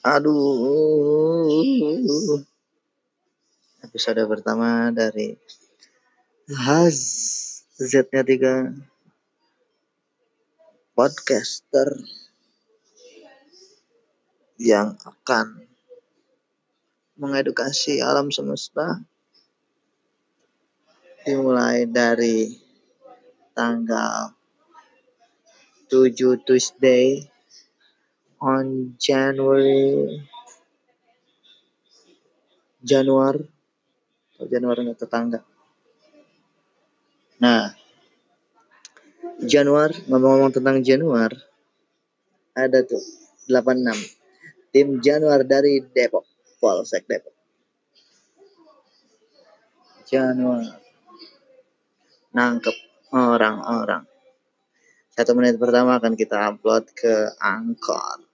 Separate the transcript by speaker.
Speaker 1: Aduh. Episode pertama dari Haz Z-nya 3 podcaster yang akan mengedukasi alam semesta dimulai dari tanggal 7 Tuesday on January Januari atau Januari nggak tetangga. Nah Januar ngomong-ngomong tentang Januar ada tuh 86 tim Januar dari Depok Polsek Depok. Januar. Nangkep orang-orang. Satu menit pertama akan kita upload ke Angkor